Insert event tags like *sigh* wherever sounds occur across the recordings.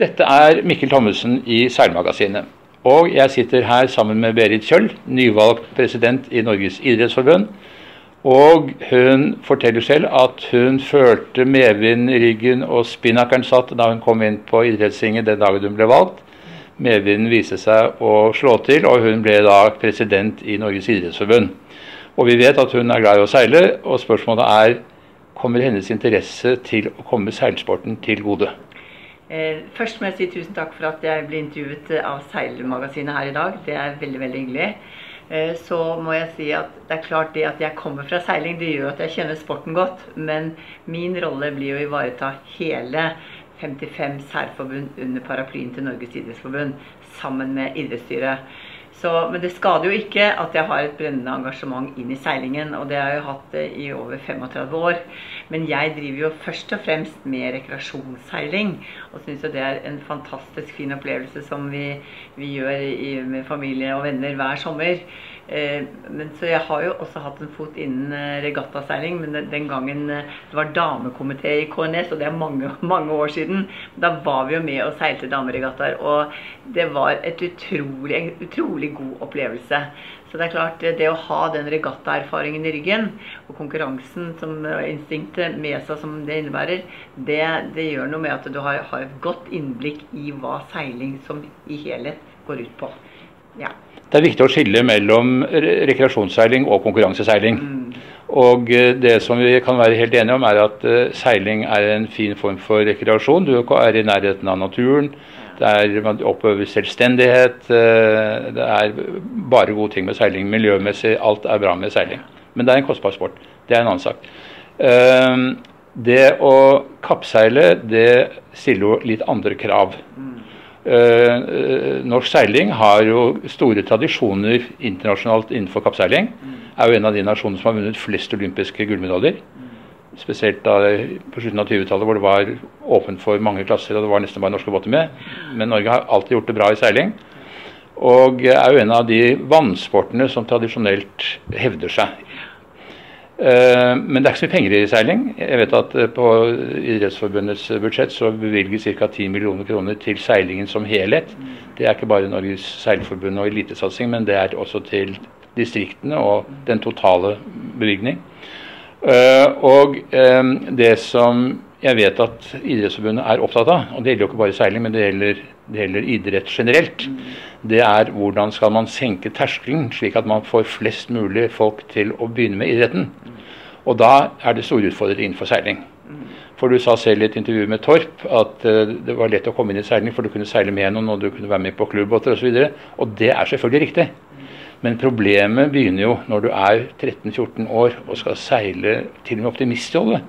Dette er Mikkel Thommessen i Seilmagasinet. Og jeg sitter her sammen med Berit Kjøll, nyvalgt president i Norges idrettsforbund. Og hun forteller selv at hun følte medvind i ryggen og spinnakeren satt da hun kom inn på idrettsringet den dagen hun ble valgt. Medvinden viste seg å slå til, og hun ble da president i Norges idrettsforbund. Og vi vet at hun er glad i å seile, og spørsmålet er kommer hennes interesse til å komme seilsporten til gode. Eh, først må jeg si tusen takk for at jeg ble intervjuet av Seilmagasinet her i dag. Det er veldig, veldig hyggelig. Eh, så må jeg si at det er klart det at jeg kommer fra seiling, det gjør at jeg kjenner sporten godt. Men min rolle blir å ivareta hele 55 særforbund under paraplyen til Norges idrettsforbund sammen med idrettsstyret. Så, men det skader jo ikke at jeg har et brennende engasjement inn i seilingen. Og det har jeg jo hatt i over 35 år. Men jeg driver jo først og fremst med rekreasjonsseiling. Og syns jo det er en fantastisk fin opplevelse som vi, vi gjør i, med familie og venner hver sommer. Eh, men, så jeg har jo også hatt en fot innen eh, regattaseiling, men den, gangen eh, det var damekomité i KNS, og det er mange, *laughs* mange år siden, da var vi jo med og seilte dameregattaer. Og det var et utrolig, en utrolig god opplevelse. Så det er klart, det å ha den regattaerfaringen i ryggen, og konkurransen som instinktet med seg som det innebærer, det, det gjør noe med at du har, har et godt innblikk i hva seiling som i helhet går ut på. Ja. Det er viktig å skille mellom rekreasjonsseiling og konkurranseseiling. Mm. Og eh, det som vi kan være helt enige om, er at uh, seiling er en fin form for rekreasjon. Du er i nærheten av naturen. Er, man oppøver selvstendighet. Uh, det er bare gode ting med seiling. Miljømessig, alt er bra med seiling. Men det er en kostbar sport. Det er en annen sak. Det å kappseile, det stiller jo litt andre krav. Mm. Eh, eh, norsk seiling har jo store tradisjoner internasjonalt innenfor kappseiling. Er jo en av de nasjonene som har vunnet flest olympiske gullmedaljer. Spesielt da, på slutten av 20-tallet hvor det var åpent for mange klasser og det var nesten bare norske båter med. Men Norge har alltid gjort det bra i seiling. Og er jo en av de vannsportene som tradisjonelt hevder seg men det er ikke så mye penger i seiling. Jeg vet at eh, på Idrettsforbundets budsjett så bevilges ca. 10 millioner kroner til seilingen som helhet. Det er ikke bare Norges seilforbund og elitesatsing, men det er også til distriktene og den totale bevilgning. Eh, og det som jeg vet at Idrettsforbundet er opptatt av, og det gjelder jo ikke bare seiling, men det gjelder, det gjelder idrett generelt, det er hvordan skal man senke terskelen, slik at man får flest mulig folk til å begynne med idretten. Og da er det store utfordringer innenfor seiling. For du sa selv i et intervju med Torp at uh, det var lett å komme inn i seiling, for du kunne seile med noen, og du kunne være med på klubbåter osv. Og, så og det er selvfølgelig riktig. Men problemet begynner jo når du er 13-14 år og skal seile til og med optimistjolle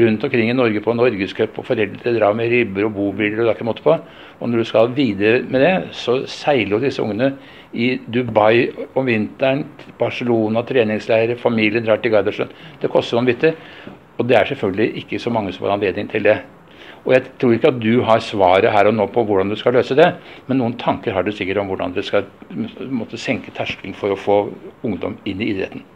rundt omkring i Norge på norgescup, og foreldre drar med ribber og bobiler og er ikke måte på. Og når du skal videre med det, så seiler jo disse ungene i Dubai om vinteren, Barcelona treningsleire, familien drar til Garderslund. Det koster vanvittig. Og det er selvfølgelig ikke så mange som har anledning til det. Og jeg tror ikke at du har svaret her og nå på hvordan du skal løse det, men noen tanker har du sikkert om hvordan du skal måtte senke terskelen for å få ungdom inn i idretten.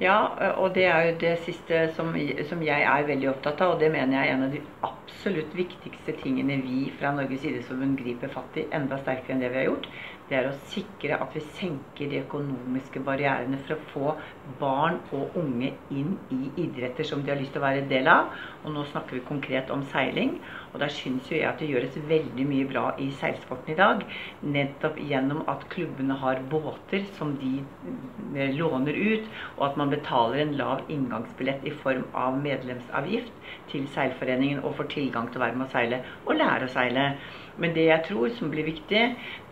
Ja, og det er jo det siste som, som, jeg er veldig opptatt av. Og det mener jeg er en av de absolutt viktigste tingene vi fra Norges idrettsforbund griper fatt i enda sterkere enn det vi har gjort det er å sikre at vi senker de økonomiske barrierene for å få barn og unge inn i idretter som de har lyst til å være en del av. Og nå snakker vi konkret om seiling. Og der syns jo jeg at det gjøres veldig mye bra i seilsporten i dag. Nettopp gjennom at klubbene har båter som de eh, låner ut, og at man betaler en lav inngangsbillett i form av medlemsavgift til seilforeningen og får tilgang til å være med å seile og lære å seile. Men det jeg tror som blir viktig,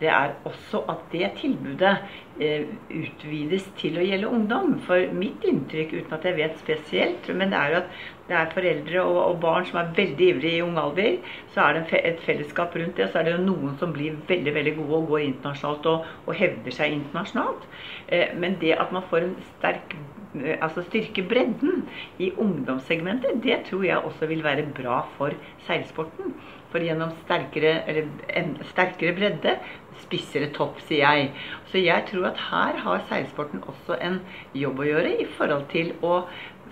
det er også at det tilbudet eh, utvides til å gjelde ungdom. For mitt inntrykk, uten at jeg vet spesielt, men det er jo at det er foreldre og, og barn som er veldig ivrige i ung alder. Så er det et fellesskap rundt det. Så er det jo noen som blir veldig veldig gode og går internasjonalt og, og hevder seg internasjonalt. Eh, men det at man får en sterk eh, altså styrke bredden i ungdomssegmentet, det tror jeg også vil være bra for seilsporten. For gjennom sterkere, sterkere bredde, spissere topp, sier jeg. Så jeg tror at her har seilsporten også en jobb å gjøre i forhold til å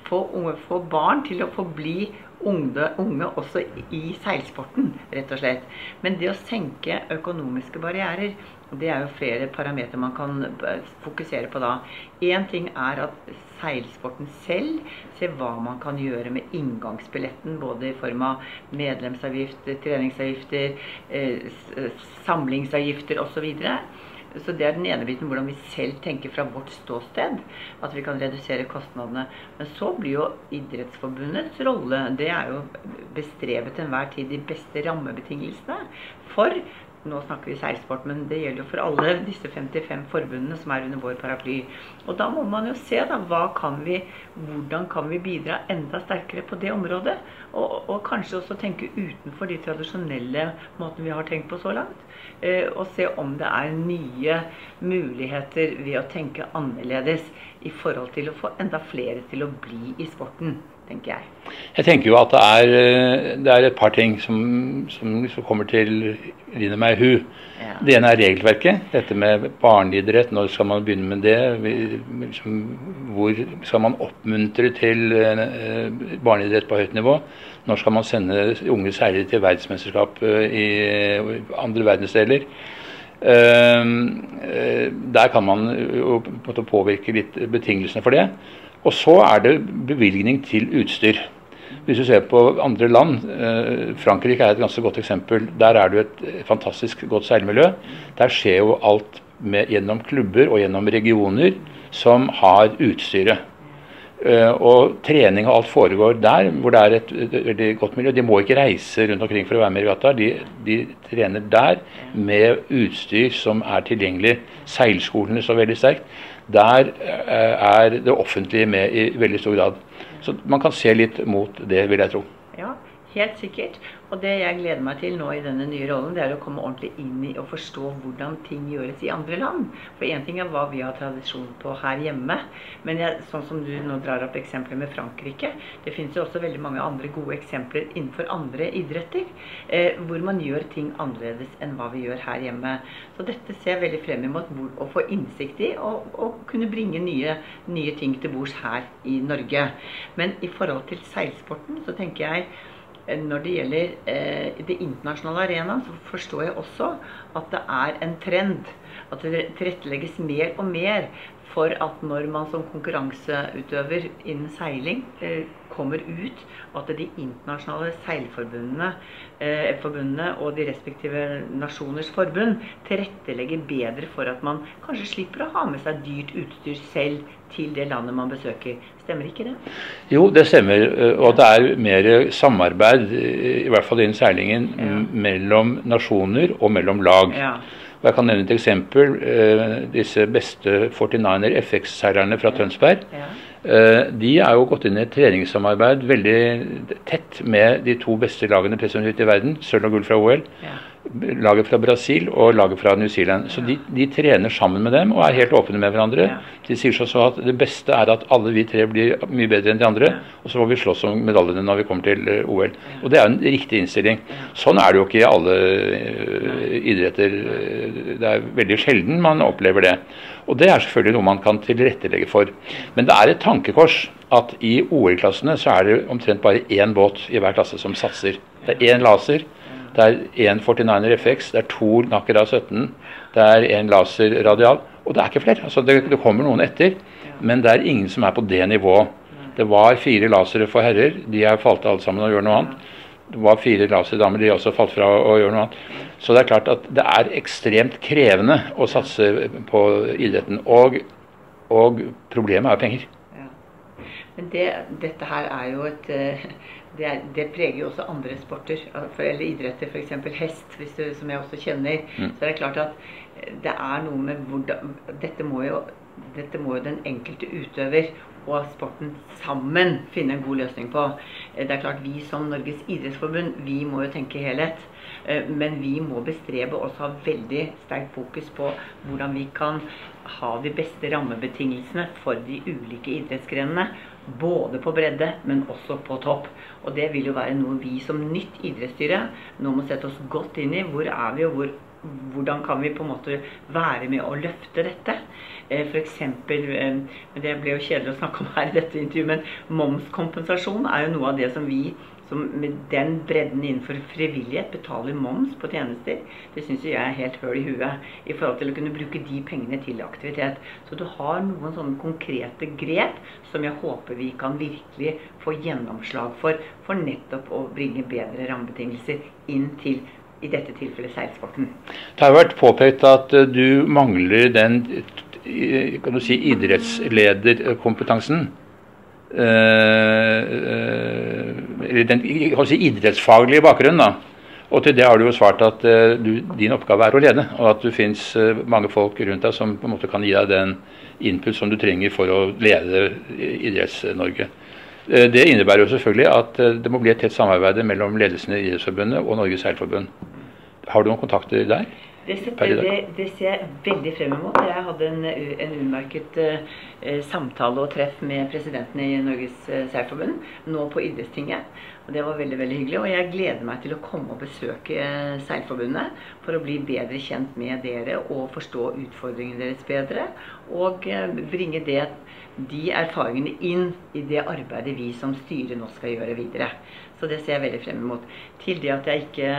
få, unge, få barn til å forbli unge, unge også i seilsporten, rett og slett. Men det å senke økonomiske barrierer, det er jo flere parametere man kan fokusere på da. Én ting er at seilsporten selv ser hva man kan gjøre med inngangsbilletten, både i form av medlemsavgift, treningsavgifter, eh, samlingsavgifter osv. Så det er den ene biten, hvordan vi selv tenker fra vårt ståsted. At vi kan redusere kostnadene. Men så blir jo Idrettsforbundets rolle Det er jo bestrebet til enhver tid de beste rammebetingelsene for nå snakker vi seilsport, men det gjelder jo for alle disse 55 forbundene som er under vår paraply. Og da må man jo se da, kan vi, hvordan kan vi bidra enda sterkere på det området. Og, og, kanskje også tenke utenfor de tradisjonelle måtene vi har tenkt på så langt. Eh, og se om det er nye muligheter ved å tenke annerledes i forhold til å få enda flere til å bli i sporten tenker jeg. Jeg tenker jo at det er, eh, det er et par ting som, som liksom kommer til rinner meg i hu. Ja. Det ene er regelverket. Dette med barneidrett. Når skal man begynne med det? Liksom, hvor skal man oppmuntre til uh, barneidrett på høyt nivå? Når skal man sende unge særlig til verdensmesterskap uh, i andre verdensdeler? Der kan man påvirke litt betingelsene for det. Og så er det bevilgning til utstyr. Hvis du ser på andre land, eh, Frankrike er et ganske godt eksempel. Der er det et fantastisk godt seilmiljø. Der skjer jo alt med, gjennom klubber og gjennom regioner som har utstyret. Uh, og trening og alt foregår der, hvor det er et veldig godt miljø. De må ikke reise rundt omkring for å være med i regatta. De, de, trener der med utstyr som er tilgjengelig. Seilskolene står veldig sterkt. Der uh, er det offentlige med i veldig stor grad. Så man kan se litt mot det, vil jeg tro. Ja, helt sikkert. Og det jeg gleder meg til nå i denne nye rollen, det er å komme ordentlig inn i og forstå hvordan ting gjøres i andre land. For én ting er hva vi har tradisjon på her hjemme, men jeg, sånn som du nå drar opp eksempler med Frankrike Det finnes jo også veldig mange andre gode eksempler innenfor andre idretter eh, hvor man gjør ting annerledes enn hva vi gjør her hjemme. Så dette ser jeg veldig frem imot å få innsikt i og, og kunne bringe nye, nye ting til bords her i Norge. Men i forhold til seilsporten så tenker jeg når det gjelder eh, det internasjonale arena, så forstår jeg også at det er en trend. At det tilrettelegges mer og mer for at når man som konkurranseutøver innen seiling eh, kommer ut, at de internasjonale seilforbundene eh, forbundene og de respektive nasjoners forbund tilrettelegger bedre for at man kanskje slipper å ha med seg dyrt utstyr selv til det landet man besøker. Stemmer ikke det? Jo, det stemmer. Eh, og det er mer samarbeid, eh, i hvert fall innen seilingen, ja. mellom nasjoner og mellom lag. Ja. Og Jeg kan nevne et eksempel. Eh, disse beste 49er FX-seilerne fra Tønsberg. Ja. Eh, de er jo gått inn i et treningssamarbeid veldig tett med de to beste lagene i verden, sølv og gull fra OL. Ja laget fra Brasil og laget fra New Zealand. Så de, de, trener sammen med dem og er helt åpne med hverandre. De sier så at det beste er at alle vi tre blir mye bedre enn de andre, og så får vi slåss om medaljene når vi kommer til eh, OL. Og det er en riktig innstilling. Sånn er det jo ikke i alle uh, idretter. Det er veldig sjelden man opplever det. Og det er selvfølgelig noe man kan tilrettelegge for. Men det er et tankekors at i OL-klassene så er det omtrent bare én båt i hver klasse som satser. Det er én laser. Det er én 49er FX, det er to Nakera 17, det er én laser radial. Og det er ikke flere. Altså det, det, kommer noen etter, men det er ingen som er på det nivået. Det var fire lasere for herrer, de er falt alle sammen og gjør noe annet. Det var fire laserdamer, de har også falt fra og gjør noe annet. Så det er klart at det er ekstremt krevende å satse på idretten. Og, og problemet er penger. Men det, dette her er jo et uh det, det, preger jo også andre sporter, eller idretter, f.eks. hest, du, som jeg også kjenner. Mm. Så det er klart at eh, det er noe med hvordan Dette må jo, dette må jo den enkelte utøver og sporten sammen finne en god løsning på. Eh, det er klart Vi som Norges idrettsforbund vi må jo tenke helhet. Eh, men vi må bestrebe oss ha veldig sterkt fokus på hvordan vi kan ha de beste rammebetingelsene for de ulike idrettsgrenene. Både på bredde, men også på topp. Og det vil jo være noe vi som nytt idrettsstyre nå må sette oss godt inn i. Hvor er vi, og hvor hvordan kan vi på en måte være med å løfte dette? F.eks. Det ble jo kjedelig å snakke om her i dette intervjuet, men momskompensasjon er jo noe av det som vi som med den bredden innenfor frivillighet betaler moms på tjenester, det syns jeg er helt høl i huet i forhold til å kunne bruke de pengene til aktivitet. Så du har noen sånne konkrete grep som jeg håper vi kan virkelig få gjennomslag for, for nettopp å bringe bedre rammebetingelser inn til i dette tilfellet seilsporten. Det har vært påpekt at eh, du mangler den kan du si, idrettslederkompetansen. Eh, eh, den si, idrettsfaglige bakgrunnen. da. Og til det har du jo svart at du, din oppgave er å lede, og at det fins mange folk rundt deg som på en måte kan gi deg den input som du trenger for å lede Idretts-Norge. Det innebærer jo selvfølgelig at det må bli et tett samarbeid mellom ledelsen i Idrettsforbundet og Norges Seilforbund. Har du noen kontakter der? Det, setter, det, det, ser jeg veldig frem imot. Jeg hadde en, en utmerket uh, samtale og treff med presidenten i Norges uh, Seilforbund nå på idrettstinget. Og Det var veldig veldig hyggelig. Og jeg gleder meg til å komme og besøke uh, Seilforbundet for å bli bedre kjent med dere og forstå utfordringene deres bedre. Og bringe det, de erfaringene inn i det arbeidet vi som styre nå skal gjøre videre. Så det ser jeg veldig frem mot. Til det at jeg ikke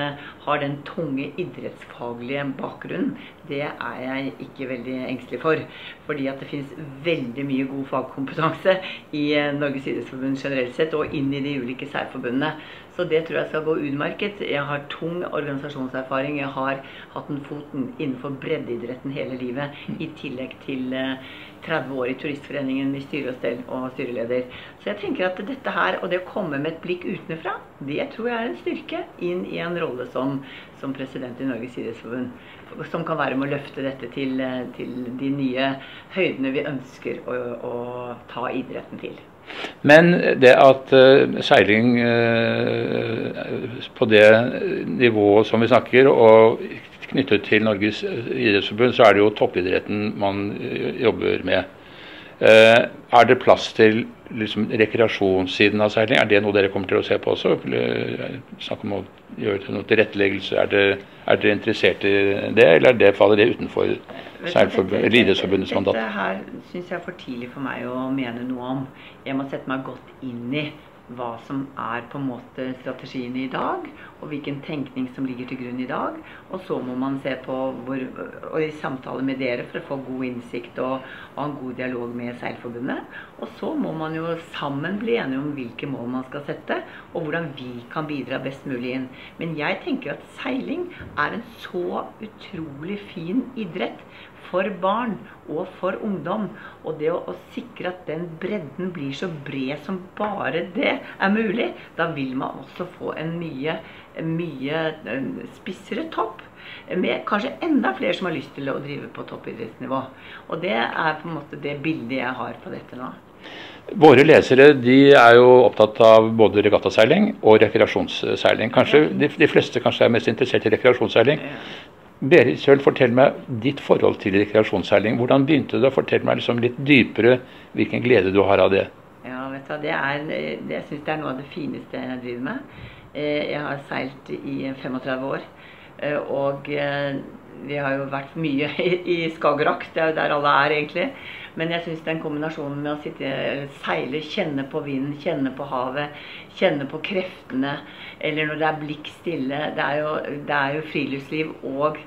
har den tunge idrettsfaglige bakgrunnen, det er jeg ikke veldig engstelig for. Fordi at det finnes veldig mye god fagkompetanse i eh, Norges idrettsforbund generelt sett, og inn i de ulike særforbundene. Så det tror jeg skal gå utmerket. Jeg har tung organisasjonserfaring. Jeg har hatt en foten innenfor breddeidretten hele livet, i tillegg til 30 eh, år i Turistforeningen i styre og stell og styreleder. Så jeg tenker at dette her, og det å komme med et blikk utenfra, det tror jeg er en styrke inn i en rolle som, som president i Norges idrettsforbund. Som kan være med å løfte dette til, til de nye høydene vi ønsker å, å ta idretten til. Men det at uh, seiling uh, på det nivået som vi snakker, og knyttet til Norges idrettsforbund, så er det jo toppidretten man jobber med. Er det plass til liksom, rekreasjonssiden av seiling? Er det noe dere kommer til å se på også? Snakk om å gjøre noe tilretteleggelse. Er, er dere interessert i det, eller det, faller det utenfor idrettsforbundets mandat? Dette her syns jeg er for tidlig for meg å mene noe om. Jeg må sette meg godt inn i hva som er på en måte strategiene i dag, og hvilken tenkning som ligger til grunn i dag. Og så må man se på hvor, og i samtale med dere for å få god innsikt og, og en god dialog med Seilforbundet. Og så må man jo sammen bli enige om hvilke mål man skal sette, og hvordan vi kan bidra best mulig inn. Men jeg tenker at seiling er en så utrolig fin idrett for barn og for ungdom. Og det å, å, sikre at den bredden blir så bred som bare det er mulig, da vil man også få en mye, mye spissere topp. Med kanskje enda flere som har lyst til å drive på toppidrettsnivå. Og det er på en måte det bildet jeg har på dette nå. Våre lesere de er jo opptatt av både regattaseiling og rekreasjonsseiling. Kanskje de, de, fleste kanskje er mest interessert i rekreasjonsseiling. Berit Søl, fortell meg ditt forhold til rekreasjonsseiling. Hvordan begynte du? å fortelle meg liksom litt dypere hvilken glede du har av det? Ja, vet du, det er, Jeg syns det er noe av det fineste jeg driver med. Eh, jeg har seilt i 35 år. Eh, og eh, vi har jo vært mye *laughs* i Skagerrak, det er jo der alle er egentlig. Men jeg syns den kombinasjonen med å sitte, seile, kjenne på vinden, kjenne på havet, kjenne på kreftene, eller når det er blikk stille det er, jo, det er jo friluftsliv og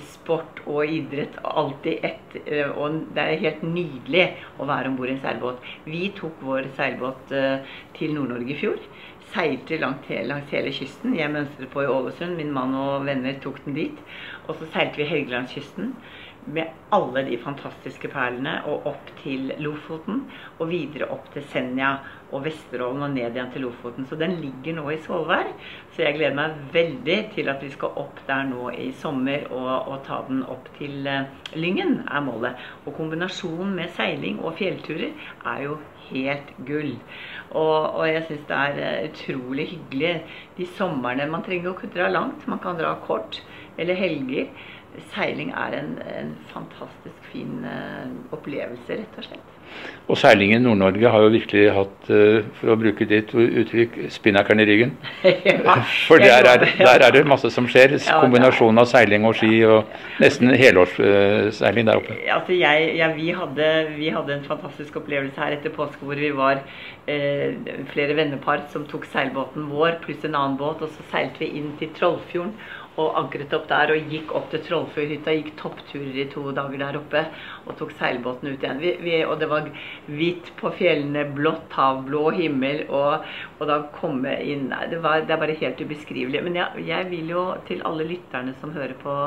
sport og idrett alltid ett. Eh, og det er helt nydelig å være om bord i en seilbåt. Vi tok vår seilbåt eh, til Nord-Norge i fjor. Seilte langt, langs hele kysten. Jeg mønstret på i Ålesund. Min mann og venner tok den dit. Og så seilte vi Helgelandskysten med alle de fantastiske perlene og opp til Lofoten. Og videre opp til Senja og Vesterålen og ned igjen til Lofoten. Så den ligger nå i Svolvær. Så jeg gleder meg veldig til at vi skal opp der nå i sommer og, og ta den opp til uh, Lyngen, er målet. Og kombinasjonen med seiling og fjellturer er jo helt gull. Og, og jeg syns det er uh, utrolig hyggelig de somrene. Man trenger jo ikke dra langt, man kan dra kort. Eller helger seiling er en, en fantastisk fin uh, opplevelse, rett og slett. Og seiling i Nord-Norge har jo virkelig hatt, eh, for å bruke ditt uttrykk, spinnakeren i ryggen. *laughs* Ja, For der er, der er det masse som skjer. Kombinasjon av seiling og ski og nesten helårsseiling der oppe. Altså jeg, ja, vi, hadde, vi hadde en fantastisk opplevelse her etter påske hvor vi var eh, flere vennepar som tok seilbåten vår pluss en annen båt, og så seilte vi inn til Trollfjorden og ankret opp der og gikk opp til Trollfjordhytta. Gikk toppturer i to dager der oppe og tok seilbåten ut igjen. Vi, vi, og det var hvitt på fjellene, blått hav, blå himmel, og, og da komme inn det, var, det er bare helt ubeskrivelig. Men jeg, jeg vil jo til alle lytterne som hører på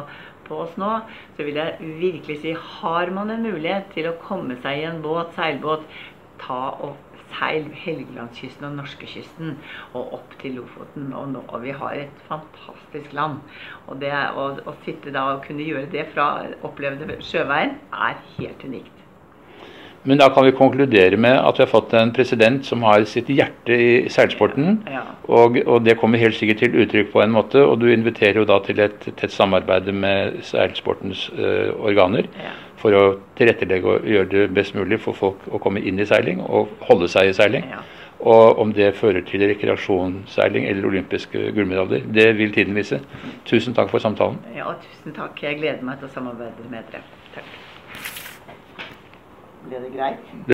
på oss nå, så vil jeg virkelig si har man en mulighet til å komme seg i en båt, seilbåt, ta og seil Helgelandskysten og norskekysten og opp til Lofoten. Og, nå, og vi har et fantastisk land. Og det å, å sitte da og kunne gjøre det fra opplevde sjøveien er helt unikt. Men da kan vi konkludere med at vi har fått en president som har sitt hjerte i seilsporten. Ja. Og, og det kommer helt sikkert til uttrykk på en måte. Og du inviterer jo da til et tett samarbeid med seilsportens uh, organer. Ja. For å tilrettelegge og gjøre det best mulig for folk å komme inn i seiling og holde seg i seiling. Ja. Og om det fører til rekreasjonsseiling eller olympiske gullmedaljer, det vil tiden vise. Tusen takk for samtalen. ja, tusen takk. Jeg gleder meg til å samarbeide med dere. Takk. Ble det greit?